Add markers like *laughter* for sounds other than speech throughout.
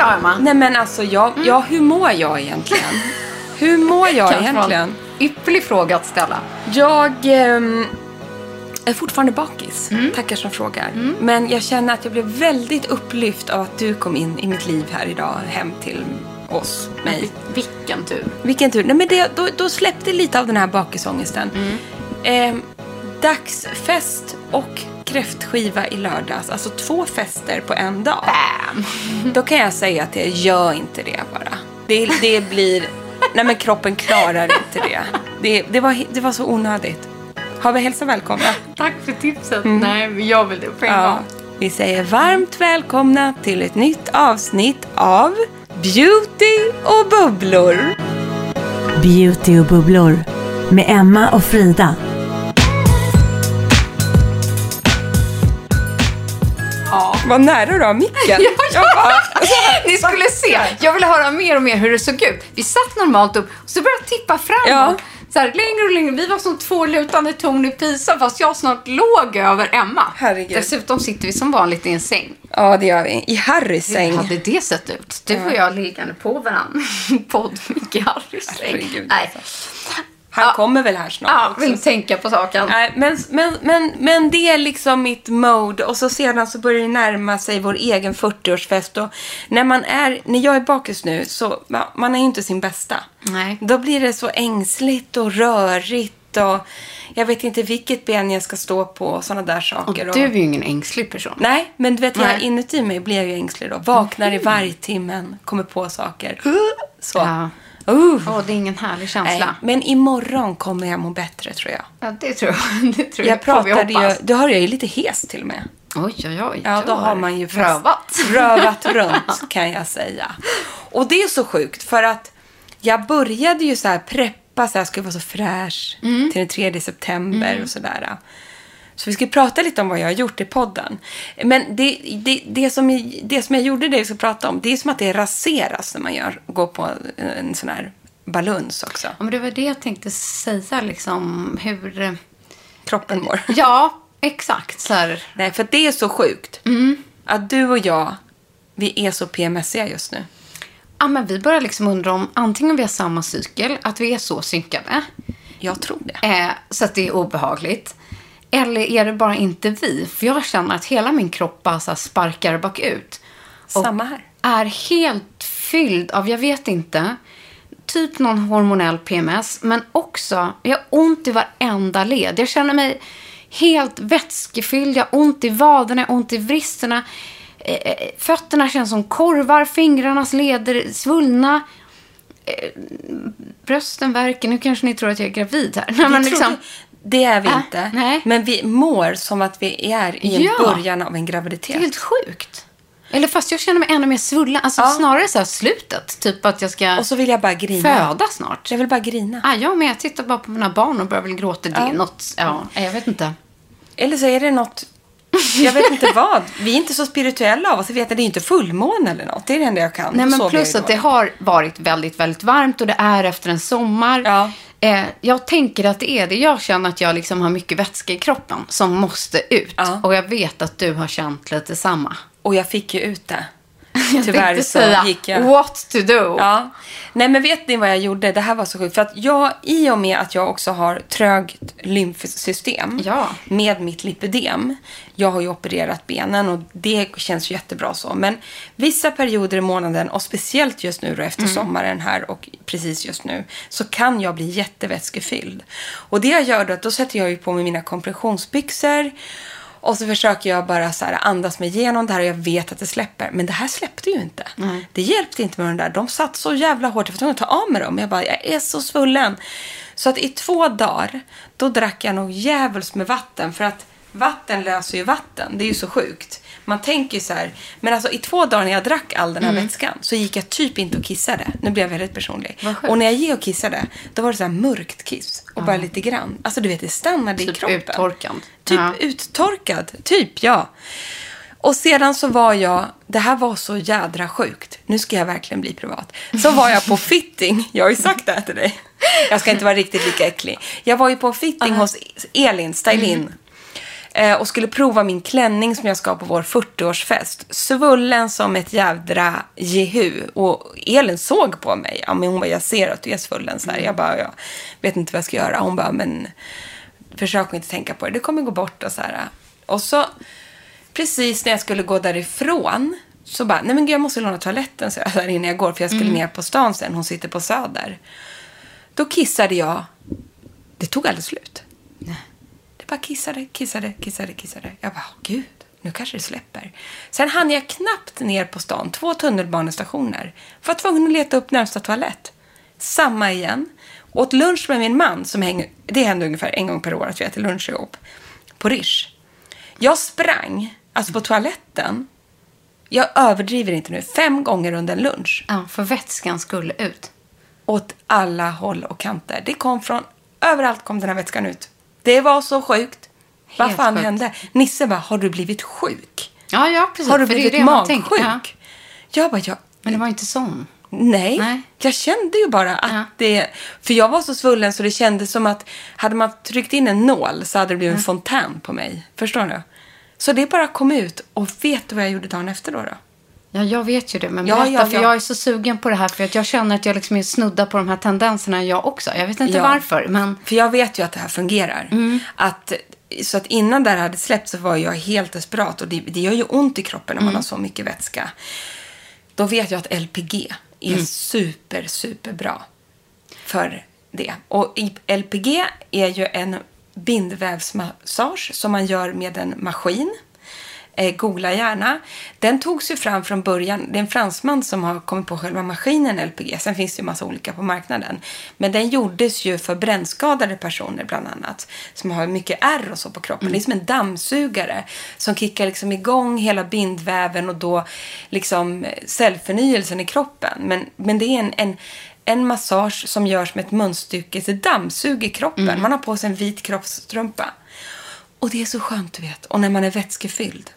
idag, Emma? Nej men alltså, jag, ja, hur mår jag egentligen? hur mår jag egentligen? en Ypperlig fråga att ställa. Jag ehm, är fortfarande bakis. Mm. Tackar som frågar. Men jag känner att jag blev väldigt upplyft av att du kom in i mitt liv här idag, hem till oss, mig. Vilken tur. Vilken tur. Nej, men det, då, då släppte lite av den här bakisångesten. Mm. Ehm, dagsfest och kräftskiva i lördags. Alltså två fester på en dag. Bam! Då kan jag säga att jag gör inte det bara. Det, det blir... Nej men kroppen klarar inte det. Det, det, var, det var så onödigt. Har vi hälsa välkomna? Tack för tipset. Nej, men jag vill det på en Ja. gång. Vi säger varmt välkomna till ett nytt avsnitt av Beauty och bubblor. Beauty och bubblor med Emma och Frida. Ja. Vad nära du har micken. *laughs* Jag bara, *laughs* Ni skulle se. Jag ville höra mer och mer hur det såg ut. Vi satt normalt upp och så började jag tippa framåt. Ja. Så här, längre och längre. Vi var som två lutande torn i Pisa fast jag snart låg över Emma. Herregud. Dessutom sitter vi som vanligt i en säng. ja, det gör vi. I Harrys Hur säng. hade det sett ut? Du och jag liggande på varandra. *laughs* Podd mycket Harrys säng. Herregud, Nej. Han Ja. kommer väl här snart Ja, också. vill tänka på saken. Nej, men, men, men, men det är liksom mitt mode och så sedan så börjar det närma sig vår egen 40-årsfest och när man är, när jag är bakis nu så, man är ju inte sin bästa. Nej. Då blir det så ängsligt och rörigt och jag vet inte vilket ben jag ska stå på och sådana där Och saker. du är ju ingen ängslig person. Nej, men du vet, jag, inuti mig blir jag ju ängslig då. Vaknar i vargtimmen, kommer på saker. Så. Ja. Uh. Åh, det är ingen härlig Nej, känsla. men imorgon kommer jag må bättre tror jag. Ja, det tror jag. *laughs* Det tror Jag vi pratade ju, du hör jag ju lite hes till och med. Oj, oj, oj. Ja, då har man ju prövat. *laughs* rövat runt kan jag säga. Och det är så sjukt för att jag började ju så här preppa så här, jag skulle vara så fräsch Mm. till den 3 september och sådär. Så vi ska prata lite om vad jag har gjort i podden. Men det, det, det, som, det som jag gjorde det vi ska prata om, det är som att det raseras när man gör, går på en sån här baluns också. Ja, men det var det jag tänkte säga, liksom hur... Kroppen mår. *laughs* Ja, exakt. Så här. Nej, för det är så sjukt. Mm. Att du och jag, vi är så PMSiga just nu. Ja, men vi börjar liksom undra om antingen vi har samma cykel, att vi är så synkade, Jag tror det. eh, så att det är obehagligt. Eller är det bara inte vi? För jag känner att hela min kropp bara så sparkar bakut. Och Samma här. är helt fylld av, jag vet inte, typ någon hormonell PMS. Men också, jag har ont i varenda led. Jag känner mig helt vätskefylld. Jag har ont i vaderna, ont i vristerna. Eh, eh, Fötterna känns som korvar, fingrarnas leder svullna. Eh, Brösten värker. Nu kanske ni tror att jag är gravid här. *laughs* Nej, men liksom, Det är vi Äh, inte. nej. Men vi mår som att vi är i Ja. början av en det är graviditet. helt sjukt. Eller fast jag känner mig ännu mer svullen. Alltså Ja. snarare så här slutet. Typ att jag ska Och så vill jag bara grina. föda snart. Jag vill bara grina. Ah, jag med. Jag tittar bara på mina barn och börjar väl gråta. Det är Ja. något, ja, jag vet inte. Eller så är det något, jag vet inte vad. Vi är inte så spirituella av oss. Jag vet att det är inte fullmåne eller något. Det är det enda jag kan. Nej, men plus att det har varit väldigt, väldigt varmt och det är efter en sommar. Ja. Eh, jag tänker att det är det. Jag känner att jag liksom har mycket vätska i kroppen som måste ut. Ja. Och jag vet att du har känt lite samma. Och jag fick ju ut det. Jag Tyvärr så säga, gick jag... what to do. Ja. Nej, men vet ni vad jag gjorde? Det här var så sjukt. För att jag, i och med att jag också har trögt lymfsystem Ja. med mitt lipödem. Jag har ju opererat benen och det känns ju jättebra så. Men vissa perioder i månaden och speciellt just nu då efter sommaren här och precis just nu så kan jag bli jättevätskefylld. Och det jag gör då, att då sätter jag ju på mig mina kompressionsbyxor och så försöker jag bara så här andas mig igenom det här och jag vet att det släpper. Men det här släppte ju inte. Det hjälpte inte med den där. De satt så jävla hårt. Jag var tvungen att ta av mig dem. Jag bara, jag är så svullen. Så att i två dagar, då drack jag nog djävulskt med vatten. För att vatten löser ju vatten. Det är ju så sjukt. Man tänker ju så här, men alltså i två dagar när jag drack all den här vätskan så gick jag typ inte och kissade. Nu blev jag väldigt personlig. Och när jag gick och kissade, då var det så här mörkt kiss. Och bara lite grann. Alltså du vet, det stannade i Typ kroppen. uttorkad. Typ Ja. uttorkad. Typ, ja. Och sedan så var jag, det här var så jädra sjukt. Nu ska jag verkligen bli privat. Så var jag på *laughs* fitting. Jag har ju sagt det här till dig. Jag ska inte vara riktigt lika äcklig. Jag var ju på fitting hos Elin, stylin. Eh, och skulle prova min klänning som jag ska ha på vår 40-årsfest. Svullen som ett jädra jehu. Och Elin såg på mig. Ja, men hon bara, jag ser att du är svullen. Så här. Jag bara, jag vet inte vad jag ska göra. Hon bara, men försök inte tänka på det. Det kommer gå bort och så här. Och så precis när jag skulle gå därifrån så bara, nej men gud jag måste låna toaletten så jag där innan jag går för jag skulle ner på stan sen. Hon sitter på Söder. Då kissade jag. Det tog aldrig slut. Det bara kissade, kissade, kissade, kissade. Jag bara, åh, gud, nu kanske det släpper. Sen hann jag knappt ner på stan, två tunnelbanestationer. Var tvungen att leta upp närmsta toalett. Samma igen. Åt lunch med min man, som hänger, det händer ungefär en gång per år att vi äter lunch ihop. På Rish. Jag sprang, alltså på toaletten. Jag överdriver inte nu, fem gånger under en lunch Ja, för vätskan skulle ut. åt alla håll och kanter. Det kom från, överallt kom den här vätskan ut. Det var så sjukt. Vad fan sjukt. hände? Nisse bara, har du blivit sjuk? Ja, ja, precis. Har du blivit det magsjuk? Ja. Jag bara, jag, Men det var inte sån. nej. Nej. Jag kände ju bara att Ja. det, för jag var så svullen så det kändes som att hade man tryckt in en nål så hade det blivit en fontän på mig. Förstår du? Så det bara kom ut och vet du vad jag gjorde dagen efter då? då? Ja, jag vet ju det. Men Ja, berätta, ja, för ja. jag är så sugen på det här. För att jag känner att jag liksom är snuddar på de här tendenserna jag också. Jag vet inte Ja. varför, men... För jag vet ju att det här fungerar. Mm. Att, så att innan det här hade släppt så var jag helt desperat. Och det, det gör ju ont i kroppen när man Mm. har så mycket vätska. Då vet jag att LPG är Mm. super, super bra för det. Och LPG är ju en bindvävsmassage som man gör med en maskin. Eh, googla gärna. Den togs ju fram från början. Det är en fransman som har kommit på själva maskinen LPG. Sen finns det ju massa olika på marknaden. Men den gjordes ju för brännskadade personer bland annat. Som har mycket ärr och så på kroppen. Det är som en dammsugare. Som kickar liksom igång hela bindväven och då liksom eh, cellförnyelsen i kroppen. Men, men det är en, en en massage som görs med ett munstycke, så dammsuger kroppen. Man har på sig en vit kroppsstrumpa. Och det är så skönt, du vet. Och när man är vätskefylld.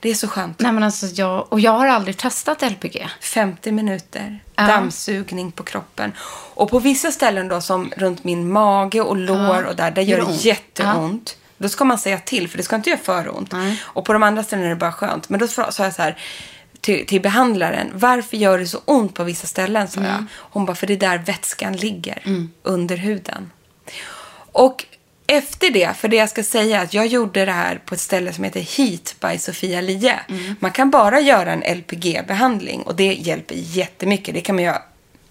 Det är så skönt. Nej, men alltså jag... Och jag har aldrig testat LPG. 50 minuter Ja. dammsugning på kroppen. Och på vissa ställen då som runt min mage och lår och där, där Gör det ont? jätteont. Då ska man säga till för det ska inte göra för ont. Och på de andra ställena är det bara skönt. Men då sa jag så här till, till behandlaren, varför gör det så ont på vissa ställen? sa jag. Hon bara, för det är där vätskan ligger, under huden. Och efter det, för det jag ska säga är att jag gjorde det här på ett ställe som heter Heat by Sofia Lie. Man kan bara göra en LPG-behandling och det hjälper jättemycket. Det kan man göra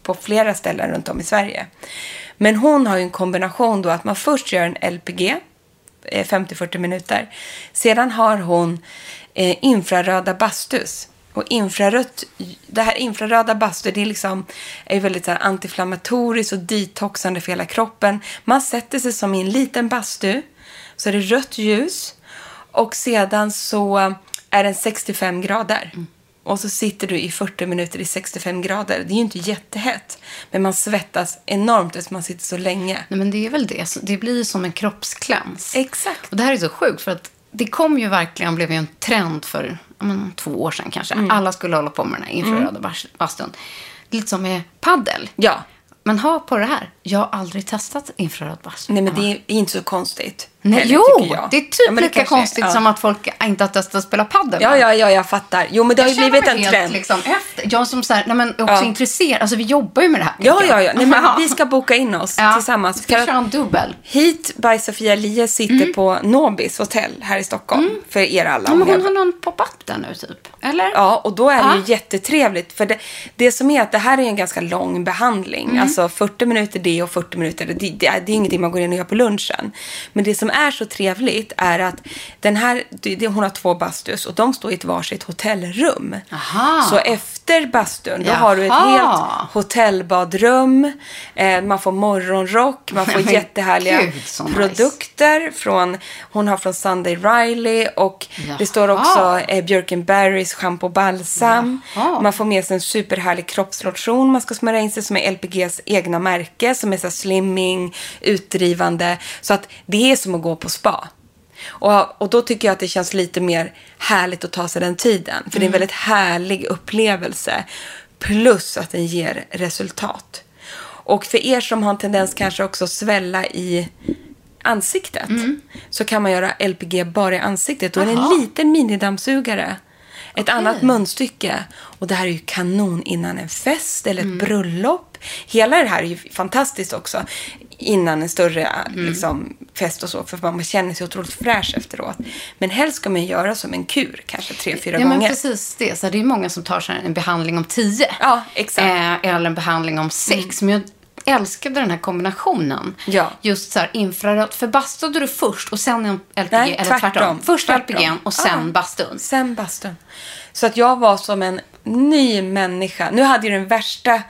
på flera ställen runt om i Sverige. Men hon har ju en kombination då att man först gör en LPG, eh, 50-40 minuter. Sedan har hon eh, infraröda bastus. Och infrarött, det här infraröda bastu, det är liksom, är väldigt så här antiinflammatoriskt och detoxande för hela kroppen. Man sätter sig som i en liten bastu, så är det rött ljus och sedan så är den 65 grader. och så sitter du i 40 minuter i 65 grader. Det är ju inte jättehett, men man svettas enormt eftersom man sitter så länge. Nej, men det är väl det. Det blir ju som en kroppskläms. Exakt. Och det här är så sjukt för att det kom ju verkligen, blev ju en trend för men, två år sedan kanske. Mm. Alla skulle hålla på med den här infraröda bas- bastun. Lite som med paddel. Ja. Men hör på det här. Jag har aldrig testat infraröd bastu. Nej, men det är inte så konstigt. Nej, heller, jo, det är typ Ja, lika är- konstigt ja. som att folk inte har testat att spela paddel. Ja, ja, ja, jag fattar. Jo, men det har ju blivit en helt, trend. Liksom, efter. Jag som så här, nej, men också Ja. intresserad. Alltså vi jobbar ju med det här. Ja, ja, ja. Nej, men *laughs* vi ska boka in oss Ja. tillsammans. Ska vi köra en dubbel? Hit by Sofia Lie sitter Mm. på Nobis hotell här i Stockholm. För er alla. Ja, men hon har någon pop-up där nu typ. Eller? Ja, och då är det ju jättetrevligt. För det, det som är att det här är en ganska lång behandling. Mm. Alltså 40 minuter det och 40 minuter det. Det, är, det är ingenting man går in och gör på lunchen. Men det som är så trevligt är att den här, det, det, hon har två bastus och de står i ett varsitt hotellrum. Aha. Så efter bastun, då Jaha. har du ett helt hotellbadrum. Eh, man får morgonrock, man får jättehärliga gud, så nice. produkter. Från, hon har från Sunday Riley och det Jaha. står också eh, Birkenberrys schampo och balsam. Jaha. Man får med sig en superhärlig kroppslotion man ska smörja in sig som är LPGs egna märke som är så slimming, utdrivande. Så att det är som att gå på spa. Och, och då tycker jag att det känns lite mer härligt att ta sig den tiden. För det är en väldigt härlig upplevelse. Plus att den ger resultat. Och för er som har en tendens kanske också att svälla i ansiktet så kan man göra LPG bara i ansiktet. Då är det en liten minidammsugare. Ett annat munstycke. Och det här är ju kanon innan en fest eller ett bröllop. Hela det här är ju fantastiskt också. Innan en större liksom, fest och så. För man känner sig otroligt fräsch efteråt. Men helst ska man göra som en kur. Kanske tre, fyra Ja, men gånger. precis det. Så det är många som tar en behandling om tio. Ja, exakt. Eh, eller en behandling om sex. Men jag älskade den här kombinationen. Ja. Just så här infrarött. För bastade du först och sen en LPG? Nej, eller tvärtom? Först Tvärtom. LPG och sen Ja. bastun. Sen bastun. Så att jag var som en ny människa. Nu hade ju den värsta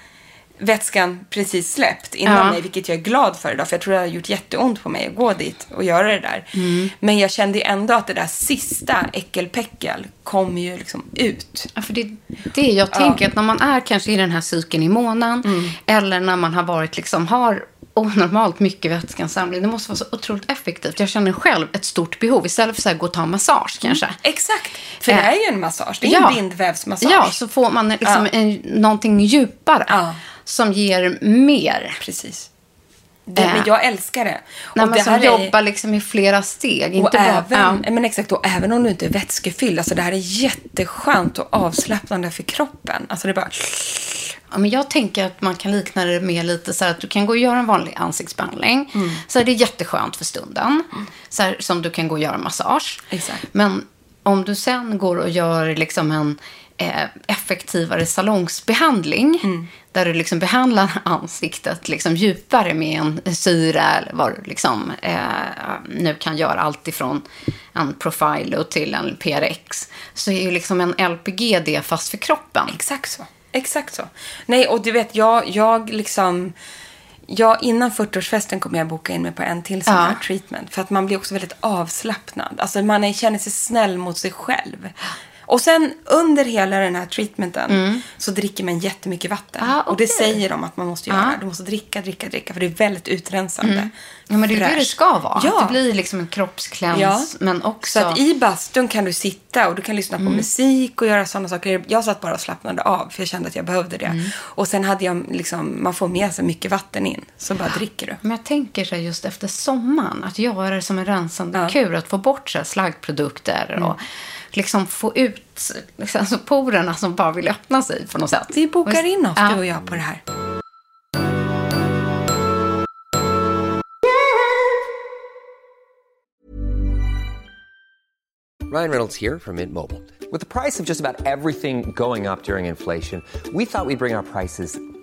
vätskan precis släppt innan Ja. mig, vilket jag är glad för idag. För jag tror det hade gjort jätteont på mig att gå dit och göra det där. Mm. Men jag kände ändå att det där sista äckelpäckel kom ju liksom ut. Ja, för det, det jag tänker att när man är kanske i den här cykeln i månaden Mm. eller när man har varit liksom har onormalt mycket vätskeansamling. Det måste vara så otroligt effektivt. Jag känner själv ett stort behov istället för att gå och ta massage kanske. Exakt. För det Eh, är ju en massage. Det är ja. en bindvävsmassage. Ja, så får man liksom Ja. en, någonting djupare Ja. som ger mer. Precis. Det, Eh. men jag älskar det. När Och det som här är- jobbar liksom i flera steg. Och Inte bara, även, ja. men exakt, och även om du inte är vätskefylld. Alltså det här är jätteskönt och avslappnande för kroppen. Alltså det är bara... Ja, men jag tänker att man kan likna det med lite så här att du kan gå och göra en vanlig ansiktsbehandling. Så är det jätteskönt för stunden. Så här, som du kan gå och göra massage. Exakt. Men om du sen går och gör liksom en effektivare salongsbehandling. Där du liksom behandlar *laughs* ansiktet liksom djupare med en syra eller vad du liksom, eh, nu kan göra. Allt ifrån en Profilo till en PRX. Så är ju liksom en LPG det fast för kroppen. Exakt så. Exakt så. Nej, och du vet, jag, jag liksom... Ja, innan 40-årsfesten kommer jag boka in mig på en till sån Ja. här treatment. För att man blir också väldigt avslappnad. Alltså man är, känner sig snäll mot sig själv. Och sen under hela den här treatmenten så dricker man jättemycket vatten. Ah, Och det säger de att man måste göra. Ah. Du måste dricka, dricka, dricka. För det är väldigt utrensande. Ja, men det är det det ska vara. Ja. Det blir liksom en kroppskläns, Ja. men också... Så att i bastun kan du sitta och du kan lyssna på musik och göra sådana saker. Jag satt bara och slappnade av för jag kände att jag behövde det. Och sen hade jag liksom, man får med sig mycket vatten in. Så bara dricker du. Men jag tänker så här just efter sommaren, att göra det som en rensande Ja. kur. Att få bort så här slaggprodukter och liksom få ut liksom, så porerna som bara vill öppna sig på något sätt. Vi bokar in oss, Ja. du och jag, på det här. Ryan Reynolds here from Mint Mobile. With the price of just about everything going up during inflation, we thought we'd bring our prices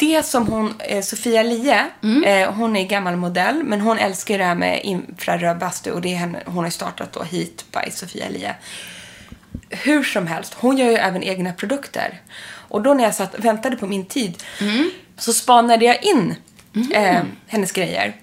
Det som hon, eh, Sofia Lie, Mm. eh, hon är gammal modell, men hon älskar det här med infraröd bastu och det är henne, hon har startat då Heat by Sofia Lie. Hur som helst, hon gör ju även egna produkter. Och då när jag satt väntade på min tid Mm. så spanade jag in eh, hennes grejer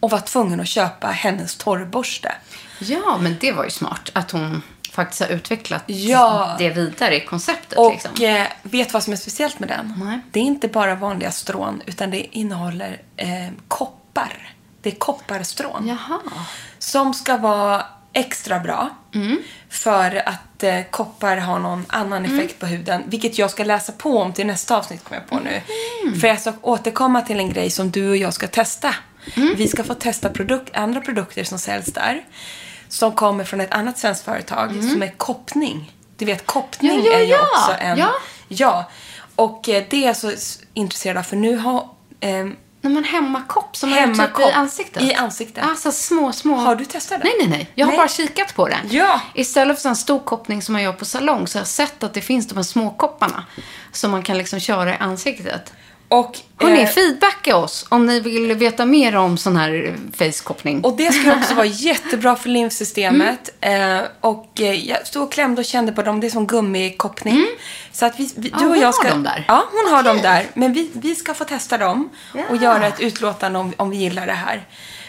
och var tvungen att köpa hennes torrborste. Ja, men det var ju smart att hon faktiskt har utvecklat Ja. det vidare i konceptet. Och liksom. eh, vet vad som är speciellt med den? Nej. Det är inte bara vanliga strån, utan det innehåller eh, koppar. Det är kopparstrån. Jaha. Som ska vara extra bra. För att eh, koppar har någon annan effekt på huden. Vilket jag ska läsa på om till nästa avsnitt kommer jag på nu. För jag ska återkomma till en grej som du och jag ska testa. Vi ska få testa produk- andra produkter som säljs där. Som kommer från ett annat svenskt företag som är koppning. Du vet, koppning Ja, ja, är ju också en... Ja. Ja. Och eh, det är jag så intresserad av för nu har... ehm, När man hemmakopp som man gör typ i ansiktet. I ansiktet. Alltså små, små. Har du testat det? Nej, nej, nej. Jag har Nej. bara kikat på den. Ja. Istället för en stor koppning som man gör på salong så har jag sett att det finns de här små kopparna som man kan liksom köra i ansiktet. Och, Hörrni, eh, feedbacka oss om ni vill veta mer om sån här eh, face-koppning. Och det skulle också vara *laughs* jättebra för lymfsystemet. Mm. Eh, och eh, jag stod och klämde och kände på dem. Det är som gummikoppning. Så att vi, vi, Mm. Ja, du och hon jag har ska... dem där. Ja, hon har dem där. Men vi, vi ska få testa dem och Ja. göra ett utlåtande om, om vi gillar det här.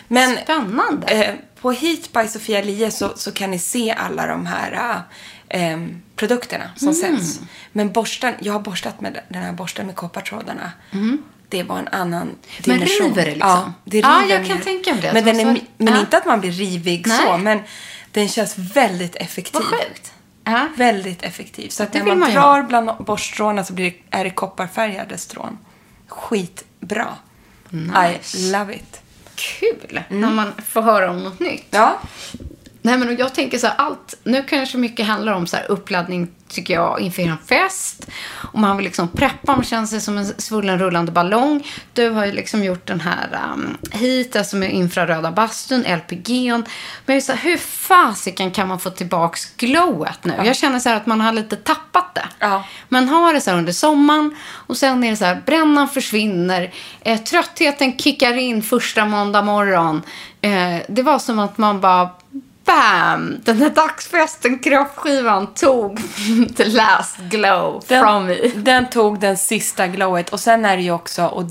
Men Spännande. eh, på Heat by Sofia Lie så, så kan ni se alla de här eh, produkterna som Mm. säljs. Men borsten, jag har borstat med den här borsten med koppartrådarna. Det var en annan Mm. Men dimension. river det liksom? Ja, det river jag kan mer. tänka mig det. Men, den är, så- men ja. inte att man blir rivig Nej. så, men den känns väldigt effektiv. Vad sjukt. Ja. Väldigt effektiv. Så att Det när man, man drar bland borststråna så blir det, är det kopparfärgade strån. Skitbra. Nice. I love it. Kul när man får höra om något nytt. Ja. Nej, men jag tänker så här, allt, nu kanske mycket handlar om så här uppladdning, tycker jag, inför en fest. Och man vill liksom preppa, man känner sig som en svullen rullande ballong. Du har ju liksom gjort den här um, hit, alltså med infraröda bastun, LPG. Men jag är så här, hur fasiken kan man få tillbaks glowet nu? Jag känner så här att man har lite tappat det. Ja. Man har det så här under sommaren och sen är det så här, brännan försvinner, eh, tröttheten kickar in första måndag morgon. Eh, det var som att man bara, bam! Den här dagsfesten, kroppsskivan, tog *laughs* the last glow from me. Den, den tog den sista glowet. Och sen är det ju också, och,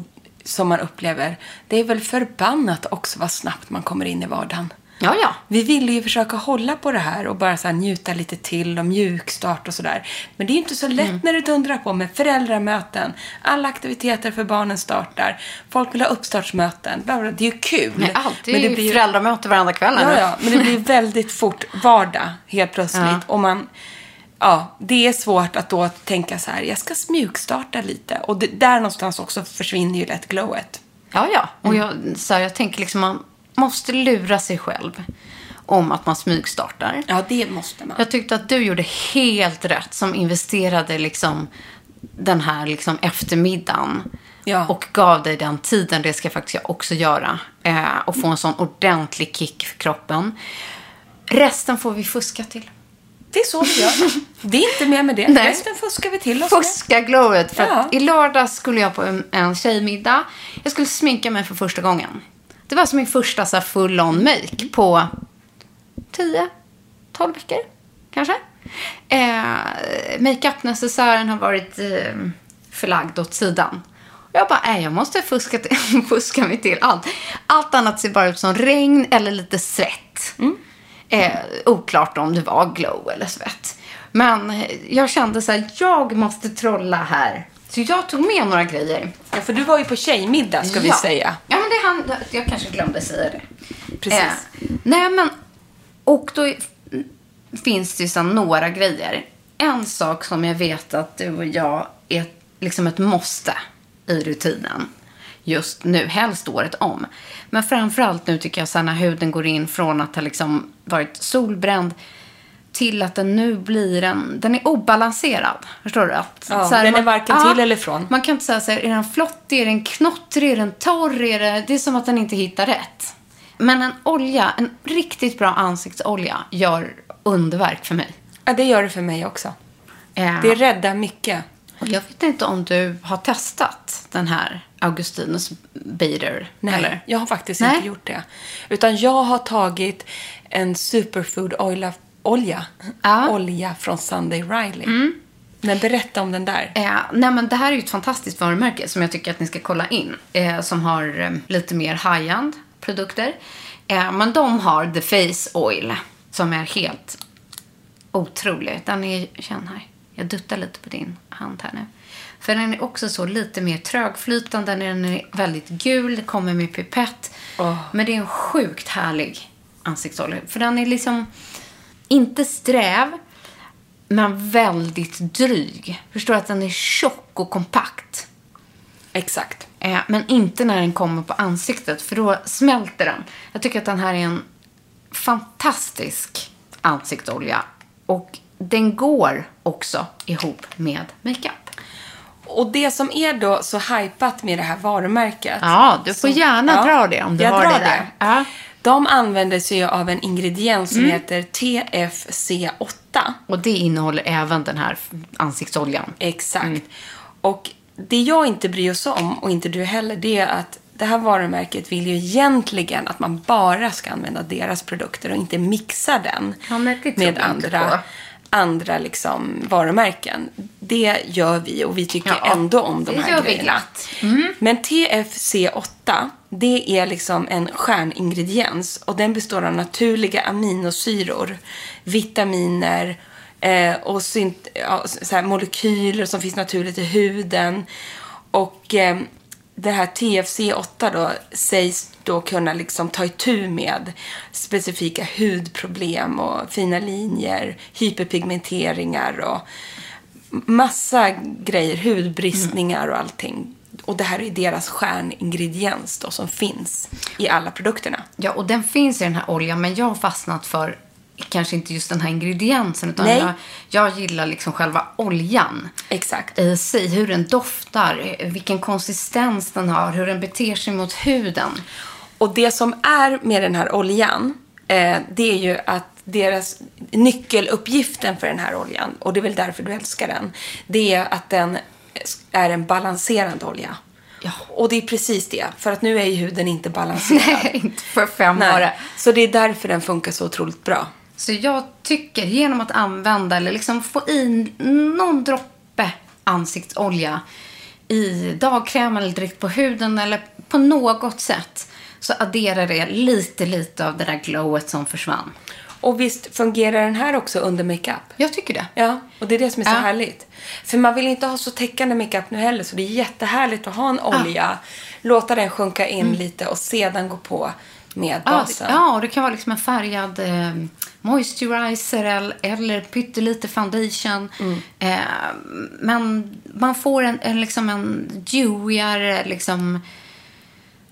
som man upplever, det är väl förbannat också vad snabbt man kommer in i vardagen. Ja, ja. Vi ville ju försöka hålla på det här och bara så njuta lite till och mjukstart och sådär. Men det är inte så lätt Mm. när det dundrar på med föräldramöten. Alla aktiviteter för barnen startar. Folk vill ha uppstartsmöten. Bla bla. Det är ju kul. Nej, alltid men det ju blir föräldramöte varenda kväll. ja, ja, men det blir väldigt fort vardag helt plötsligt. Ja. Och man, ja, det är svårt att då tänka så här, jag ska mjukstarta lite. Och det, där någonstans också försvinner ju lätt glowet. Ja, ja. Och jag, så här, jag tänker liksom man måste lura sig själv om att man smygstartar. Ja, det måste man. Jag tyckte att du gjorde helt rätt som investerade liksom den här liksom eftermiddagen. Ja. Och gav dig den tiden, det ska faktiskt jag också göra. Eh, och få en sån ordentlig kick för kroppen. Resten får vi fuska till. Det är så vi gör. *laughs* Det är inte mer med det. Nej. Resten fuskar vi till oss. Fuska glowet. För Ja. i lördags skulle jag på en, en tjejmiddag. Jag skulle sminka mig för första gången. Det var som min första så här, full on make på 10, 12 veckor kanske. Eh, Makeup-necessären har varit eh, förlagd åt sidan. Och jag bara, nej, jag måste fuska, till, *laughs* fuska mig till allt. Allt annat ser bara ut som regn eller lite svett. Eh, oklart om det var glow eller svett. Men jag kände så här, jag måste trolla här. Så jag tog med några grejer. Ja, för du var ju på tjejmiddag, ska vi Ja. säga. Ja, men det han, jag kanske glömde säga det. Precis. Eh, nej, men och då finns det ju så några grejer. En sak som jag vet att du och jag är liksom ett måste i rutinen. Just nu, helst året om. Men framförallt nu tycker jag så här när huden går in från att ha liksom varit solbränd till att den nu blir en, den är obalanserad. Förstår du? Att, Ja, så här, den är man- varken till eller från. Man kan inte säga så här, är den flottig, är den knottrig, är den torr? Är det, det är som att den inte hittar rätt. Men en olja, en riktigt bra ansiktsolja gör underverk för mig. Ja, det gör det för mig också. Eh, Det räddar mycket. och jag vet inte om du har testat den här Augustinus Bader. Nej, eller? jag har faktiskt Nej. inte gjort det. Utan jag har tagit en superfood olja, olja, Ja. Mm. olja från Sunday Riley. Men berätta om den där. Eh, nej men det här är ju ett fantastiskt varumärke som jag tycker att ni ska kolla in. Eh, som har eh, lite mer high-end produkter. Eh, men de har The Face Oil som är helt otrolig. Den är, känn här, jag duttar lite på din hand här nu. För den är också så lite mer trögflytande, den är väldigt gul, kommer med pipett. Men det är en sjukt härlig ansiktsolja. För den är liksom inte sträv, men väldigt dryg. Förstår att den är tjock och kompakt. Exakt. Eh, men inte när den kommer på ansiktet, för då smälter den. Jag tycker att den här är en fantastisk ansiktsolja. Och den går också ihop med makeup. Och det som är då så hypat med det här varumärket. Ja, du får gärna dra det om du jag har drar det där. Ja. De använder sig av en ingrediens som Mm. heter TFC8. Och det innehåller även den här ansiktsoljan. Exakt. Mm. Och det jag inte bryr oss om, och inte du heller, det är att det här varumärket vill ju egentligen att man bara ska använda deras produkter och inte mixa den Ja, med andra, på. Andra liksom varumärken. Det gör vi och vi tycker Ja, ändå om de här grejerna. Mm. Men TFC8, det är liksom en stjärningrediens och den består av naturliga aminosyror, vitaminer eh, och synt, ja, molekyler som finns naturligt i huden. Och eh, det här TFC8 då sägs då kunna liksom ta itu med specifika hudproblem och fina linjer, hyperpigmenteringar och massa grejer, hudbristningar och allting. Och det här är deras stjärningrediens då som finns i alla produkterna. Ja, och den finns i den här oljan, men jag har fastnat för kanske inte just den här ingrediensen, utan Nej. jag, jag gillar liksom själva oljan. Exakt. I sig, hur den doftar, vilken konsistens den har, hur den beter sig mot huden. Och det som är med den här oljan, eh, det är ju att deras nyckeluppgiften för den här oljan, och det är väl därför du älskar den, det är att den är en balanserande olja. Ja. Och det är precis det, för att nu är ju huden inte balanserad. *laughs* Nej, inte för fem. Nej. Så det är därför den funkar så otroligt bra. Så jag tycker genom att använda eller liksom få i någon droppe ansiktsolja i dagkräm eller direkt på huden eller på något sätt så adderar det lite, lite av det där glowet som försvann. Och visst fungerar den här också under makeup? Jag tycker det. Ja, och det är det som är så Ja. härligt. För man vill inte ha så täckande makeup nu heller, så det är jättehärligt att ha en olja, låta den sjunka in lite och sedan gå på med Ja, basen. det, ja, och det kan vara liksom en färgad eh, moisturizer eller, pyttelite foundation. Eh, men man får en, en, liksom en dewigare, liksom...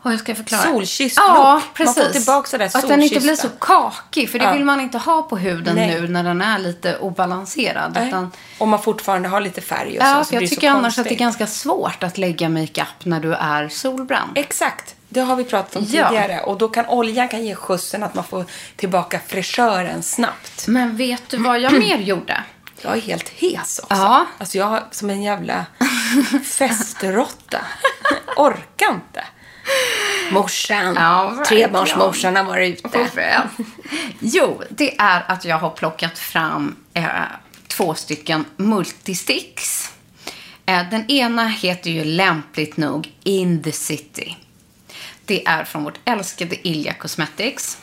Vad jag ska förklara? Solkysst Ja, look. Man får precis. tillbaka så där Att den inte blir så kakig, för det Ja. vill man inte ha på huden Nej. nu när den är lite obalanserad. Nej. Utan, Och man fortfarande har lite färg och ja, så. så jag det tycker så annars att det är konstigt. ganska svårt att lägga makeup när du är solbränd. Exakt. Det har vi pratat om Ja. tidigare. Och då kan oljan kan ge skjutsen att man får tillbaka fräschören snabbt. Men vet du vad jag mer *clears throat* gjorde? Jag är helt hes också. Ja. Alltså jag har som en jävla *laughs* festrotta. *laughs* Orkar inte. Morsan. Ja. Trebarnsmorsan har varit ute. Jo, det är att jag har plockat fram eh, två stycken multisticks. Eh, den ena heter ju lämpligt nog In the City. Det är från vårt älskade Ilja Cosmetics.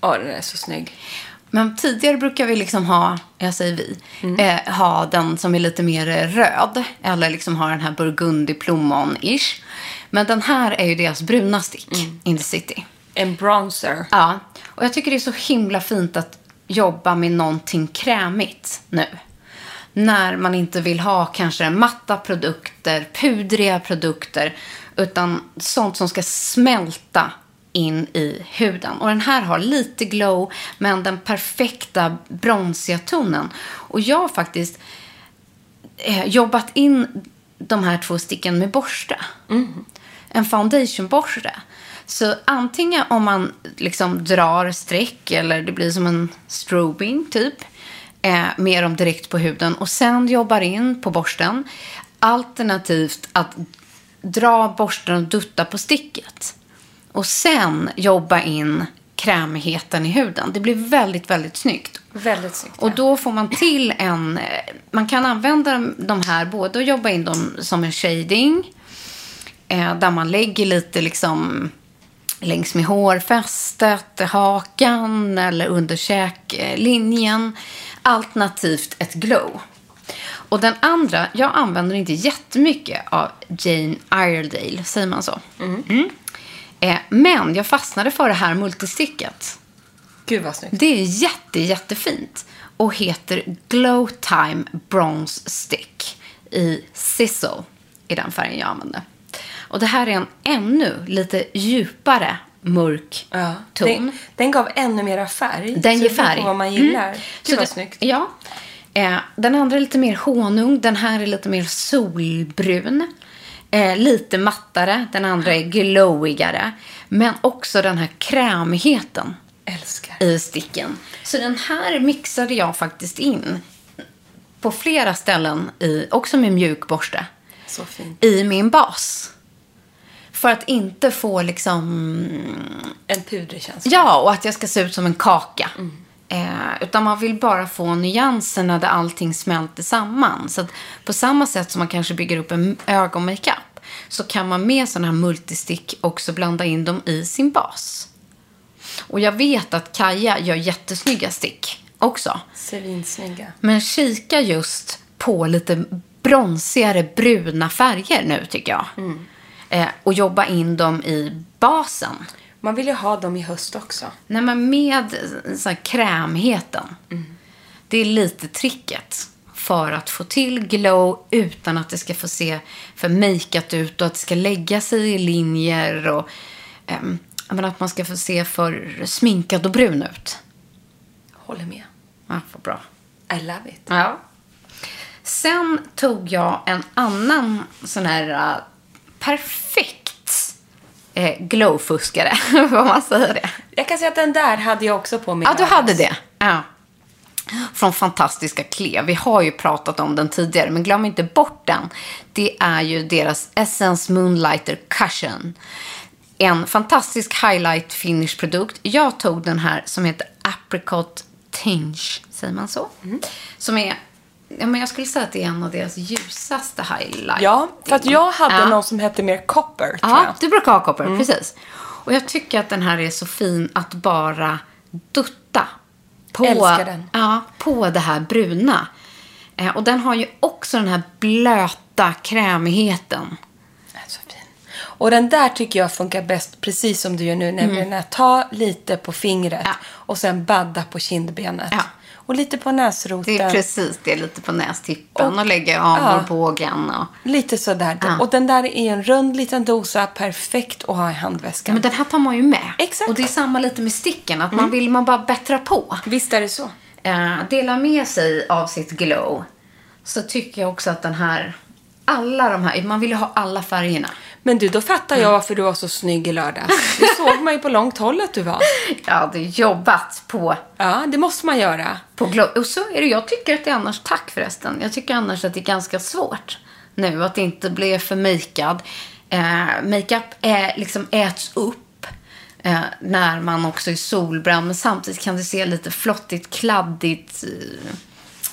Ja, den är så snygg. Men tidigare brukar vi liksom ha, jag säger vi, eh, ha den som är lite mer röd. Eller liksom ha den här burgundy plommon-ish. Men den här är ju deras bruna stick, in the city. En bronzer. Ja, och jag tycker det är så himla fint att jobba med någonting krämigt nu. När man inte vill ha kanske matta produkter, pudriga produkter, utan sånt som ska smälta in i huden. Och den här har lite glow, men den perfekta bronsiga tonen. Och jag har faktiskt eh, jobbat in de här två sticken med borste. En foundationborste. Så antingen om man liksom drar streck eller det blir som en strobing typ. Eh, med dem direkt på huden och sen jobbar in på borsten. Alternativt att dra borsten och dutta på sticket. Och sen jobba in krämigheten i huden. Det blir väldigt, väldigt snyggt. Väldigt snyggt. Och då får man till en... eh, Man kan använda de här både och jobba in dem som en shading. Eh, där man lägger lite liksom längs med hårfästet, hakan eller under käklinjen. Alternativt ett glow. Och den andra, jag använder inte jättemycket av Jane Iredale, säger man så? Mm. Eh, men jag fastnade för det här multisticket. Gud vad snyggt. Det är jätte, jättefint och heter Glow Time Bronze Stick i Sizzle i den färgen jag använder. Och det här är en ännu lite djupare mörk Ja. ton. Den, den gav ännu mera färg. Den Så ger färg. vad man gillar. Mm. Gud vad det- snyggt. Ja. Eh, den andra är lite mer honung. Den här är lite mer solbrun. Eh, lite mattare. Den andra är glowigare. Men också den här krämigheten Älskar. i sticken. Så den här mixade jag faktiskt in på flera ställen, i, också med mjuk borste, i min bas. För att inte få liksom En pudrig känsla. Ja, och att jag ska se ut som en kaka. Eh, utan man vill bara få nyanserna där allting smälter samman. Så på samma sätt som man kanske bygger upp en ögonmakeup så kan man med sådana här multistick också blanda in dem i sin bas. Och jag vet att Kaja gör jättesnygga stick också. Svinsnygga. Men kika just på lite bronsigare bruna färger nu tycker jag. Eh, och jobba in dem i basen. Man vill ju ha dem i höst också. Nej, men med så här, krämheten. Det är lite tricket för att få till glow utan att det ska få se för makeat ut och att det ska lägga sig i linjer och ehm, jag menar att man ska få se för sminkad och brun ut. Håller med. Ja, vad bra. I love it. Ja. Sen tog jag en annan sån här äh, perfekt eh, glowfuskare, *laughs* vad man säger det. Jag kan säga att den där hade jag också på mig. Ja, du hade det. Ja. Från fantastiska Klee. Vi har ju pratat om den tidigare, men glöm inte bort den. Det är ju deras Essence Moonlighter Cushion. En fantastisk highlight finish produkt. Jag tog den här som heter Apricot Tinge, säger man så? Som är, ja, men jag skulle säga att det är en av deras ljusaste highlights. Ja, för att jag hade Ja. någon som hette mer copper, tror Ja, jag. du brukar ha koppar, precis. Och jag tycker att den här är så fin att bara dutta på, Älskar den. Ja, på det här bruna. Eh, och den har ju också den här blöta krämigheten. Så fin. Och den där tycker jag funkar bäst precis som du gör nu. Nämligen att ta lite på fingret Ja. och sen badda på kindbenet. Ja. Och lite på näsroten. Det är precis det, lite på nästippen och, Och- lägga ja. armbågen. Och... Lite sådär. Ja. Och den där är en rund liten dosa. Perfekt att ha i handväskan. men den här tar man ju med. Exakt. Och det är samma lite med sticken, att man vill man bara bättra på. Visst är det så. eh, dela med sig av sitt glow så tycker jag också att den här, alla de här, man vill ju ha alla färgerna. Men du, då fattar jag varför du var så snygg i lördags. Det såg man ju på långt håll att du var. *laughs* Jag hade jobbat på, Ja, det måste man göra. på. Och så är det, jag tycker att det är annars, tack förresten, jag tycker annars att det är ganska svårt nu att inte bli för makead. Eh, makeup är, liksom äts upp eh, när man också är solbränd, men samtidigt kan det se lite flottigt, kladdigt. Eh,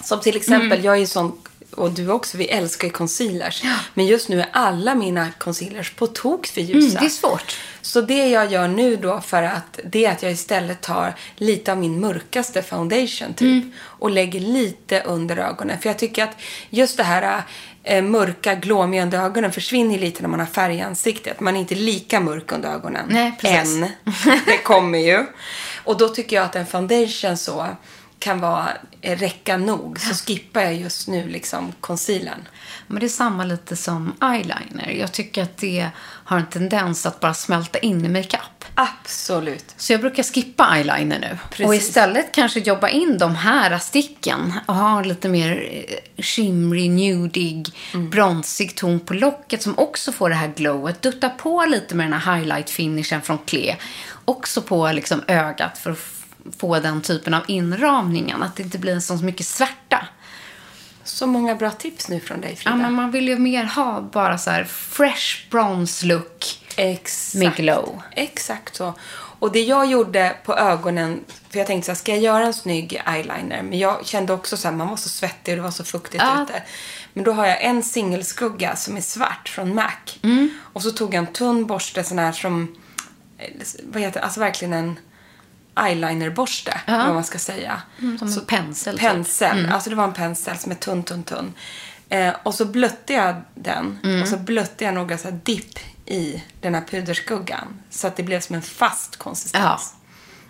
Som till exempel, jag är ju sån och du också, vi älskar ju concealers. Men just nu är alla mina concealers på tok för ljusa. Mm, det är svårt. Så det jag gör nu då för att det är att jag istället tar lite av min mörkaste foundation typ Mm. och lägger lite under ögonen. För jag tycker att just det här eh, mörka glåmiga under ögonen försvinner lite när man har färg i ansiktet. Man är inte lika mörk under ögonen. Nej, precis. Än. Det kommer ju. Och då tycker jag att en foundation så kan vara eh, räcka nog. Så skippar jag just nu liksom concealern. Men det är samma lite som eyeliner. Jag tycker att det har en tendens att bara smälta in i makeup. Absolut. Så jag brukar skippa eyeliner nu. Precis. Och istället kanske jobba in de här sticken och ha lite mer eh, shimmery, nudig, Mm. bronsig ton på locket som också får det här glowet. Dutta på lite med den här highlight finishen från Klee. Också på liksom ögat för att få den typen av inramningen. Att det inte blir så mycket svärta. Så många bra tips nu från dig Frida. Ja, men man vill ju mer ha bara så här fresh bronze look Exakt. med glow. Exakt så. Och det jag gjorde på ögonen, för jag tänkte så här, ska jag göra en snygg eyeliner? Men jag kände också så här, man var så svettig och det var så fuktigt Ja. ute. Men då har jag en singelskugga som är svart från MAC. Mm. Och så tog jag en tunn borste sån här som, eh, vad heter alltså verkligen en eyelinerborste, Ja. vad man ska säga. Mm, som en pensel, typ. Pensel, Mm. alltså det var en pensel som är tunn, tunn, tunn. Eh, och så blötte jag den Mm. och så blötte jag några så här dipp i den här puderskuggan. Så att det blev som en fast konsistens. Ja.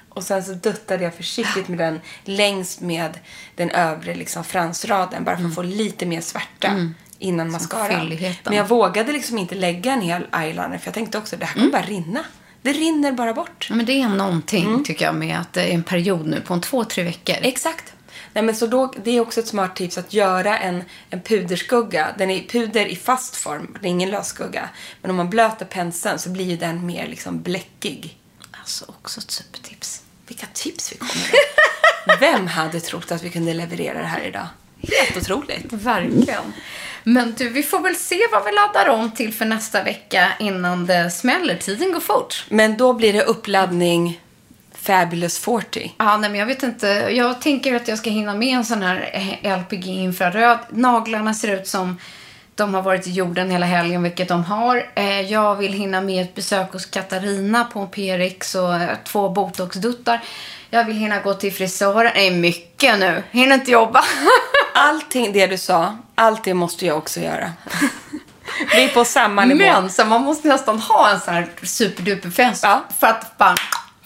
Och sen så duttade jag försiktigt med den längs med den övre liksom fransraden. Bara för att få lite mer svärta innan mascaran. Mm. fylligheten. Men jag vågade liksom inte lägga en hel eyeliner. För jag tänkte också, det här kommer bara rinna. Det rinner bara bort. Men det är någonting, Mm. tycker jag, med att det är en period nu på en två, tre veckor. Exakt. Nej, men så då, det är också ett smart tips att göra en, en puderskugga. Den är puder i fast form, det är ingen lösskugga. Men om man blöter penseln så blir ju den mer liksom bläckig. Alltså också ett supertips. Vilka tips vi kommer med. *laughs* Vem hade trott att vi kunde leverera det här idag? Helt otroligt. Verkligen. Men du, vi får väl se vad vi laddar om till för nästa vecka innan det smäller. Tiden går fort. Men då blir det uppladdning Fabulous 40. Ja, nej, men jag vet inte. Jag tänker att jag ska hinna med en sån här LPG infraröd. Naglarna ser ut som de har varit i jorden hela helgen, vilket de har. Eh, Jag vill hinna med ett besök hos Katarina på PRX och eh, två botoxduttar. Jag vill hinna gå till frisören. Det är mycket nu. Hinner inte jobba. *laughs* Allting det du sa, allt det måste jag också göra. *laughs* Vi är på samma nivå. Men så man måste nästan ha en sån här superduperfest Ja. för att bara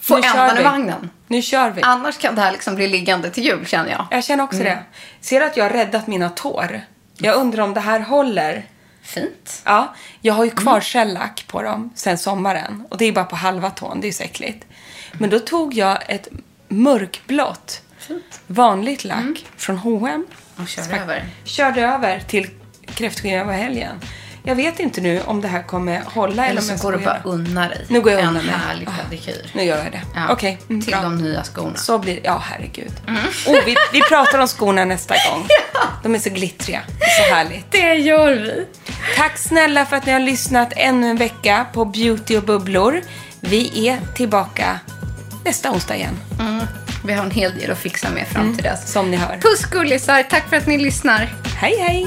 få ändan i vagnen. Nu kör vi. Annars kan det här liksom bli liggande till jul, känner jag. Jag känner också Mm. det. Ser du att jag har räddat mina tår? Jag undrar om det här håller. Fint. Ja, jag har ju Mm. kvar shellack på dem sen sommaren. Och det är bara på halva tån, det är så äckligt. Men då tog jag ett mörkblått, vanligt lack från H&M Och kör Smack- över. Körde över till kräftskivan över helgen. Jag vet inte nu om det här kommer hålla eller, Eller så går du bara unna dig. Nu går jag en undan mig. härlig Ah. pedikyr. Nu gör jag det. Ja, Okej, mm, till bra. de nya skorna. Så blir Ja, herregud. *laughs* Oh, vi, vi pratar om skorna nästa gång. *laughs* De är så glittriga. Det är så härligt. Det gör vi. Tack snälla för att ni har lyssnat ännu en vecka på Beauty och bubblor. Vi är tillbaka nästa onsdag igen. Vi har en hel del att fixa med fram till dess. Som ni hör. Puss gullisar, tack för att ni lyssnar. Hej, hej!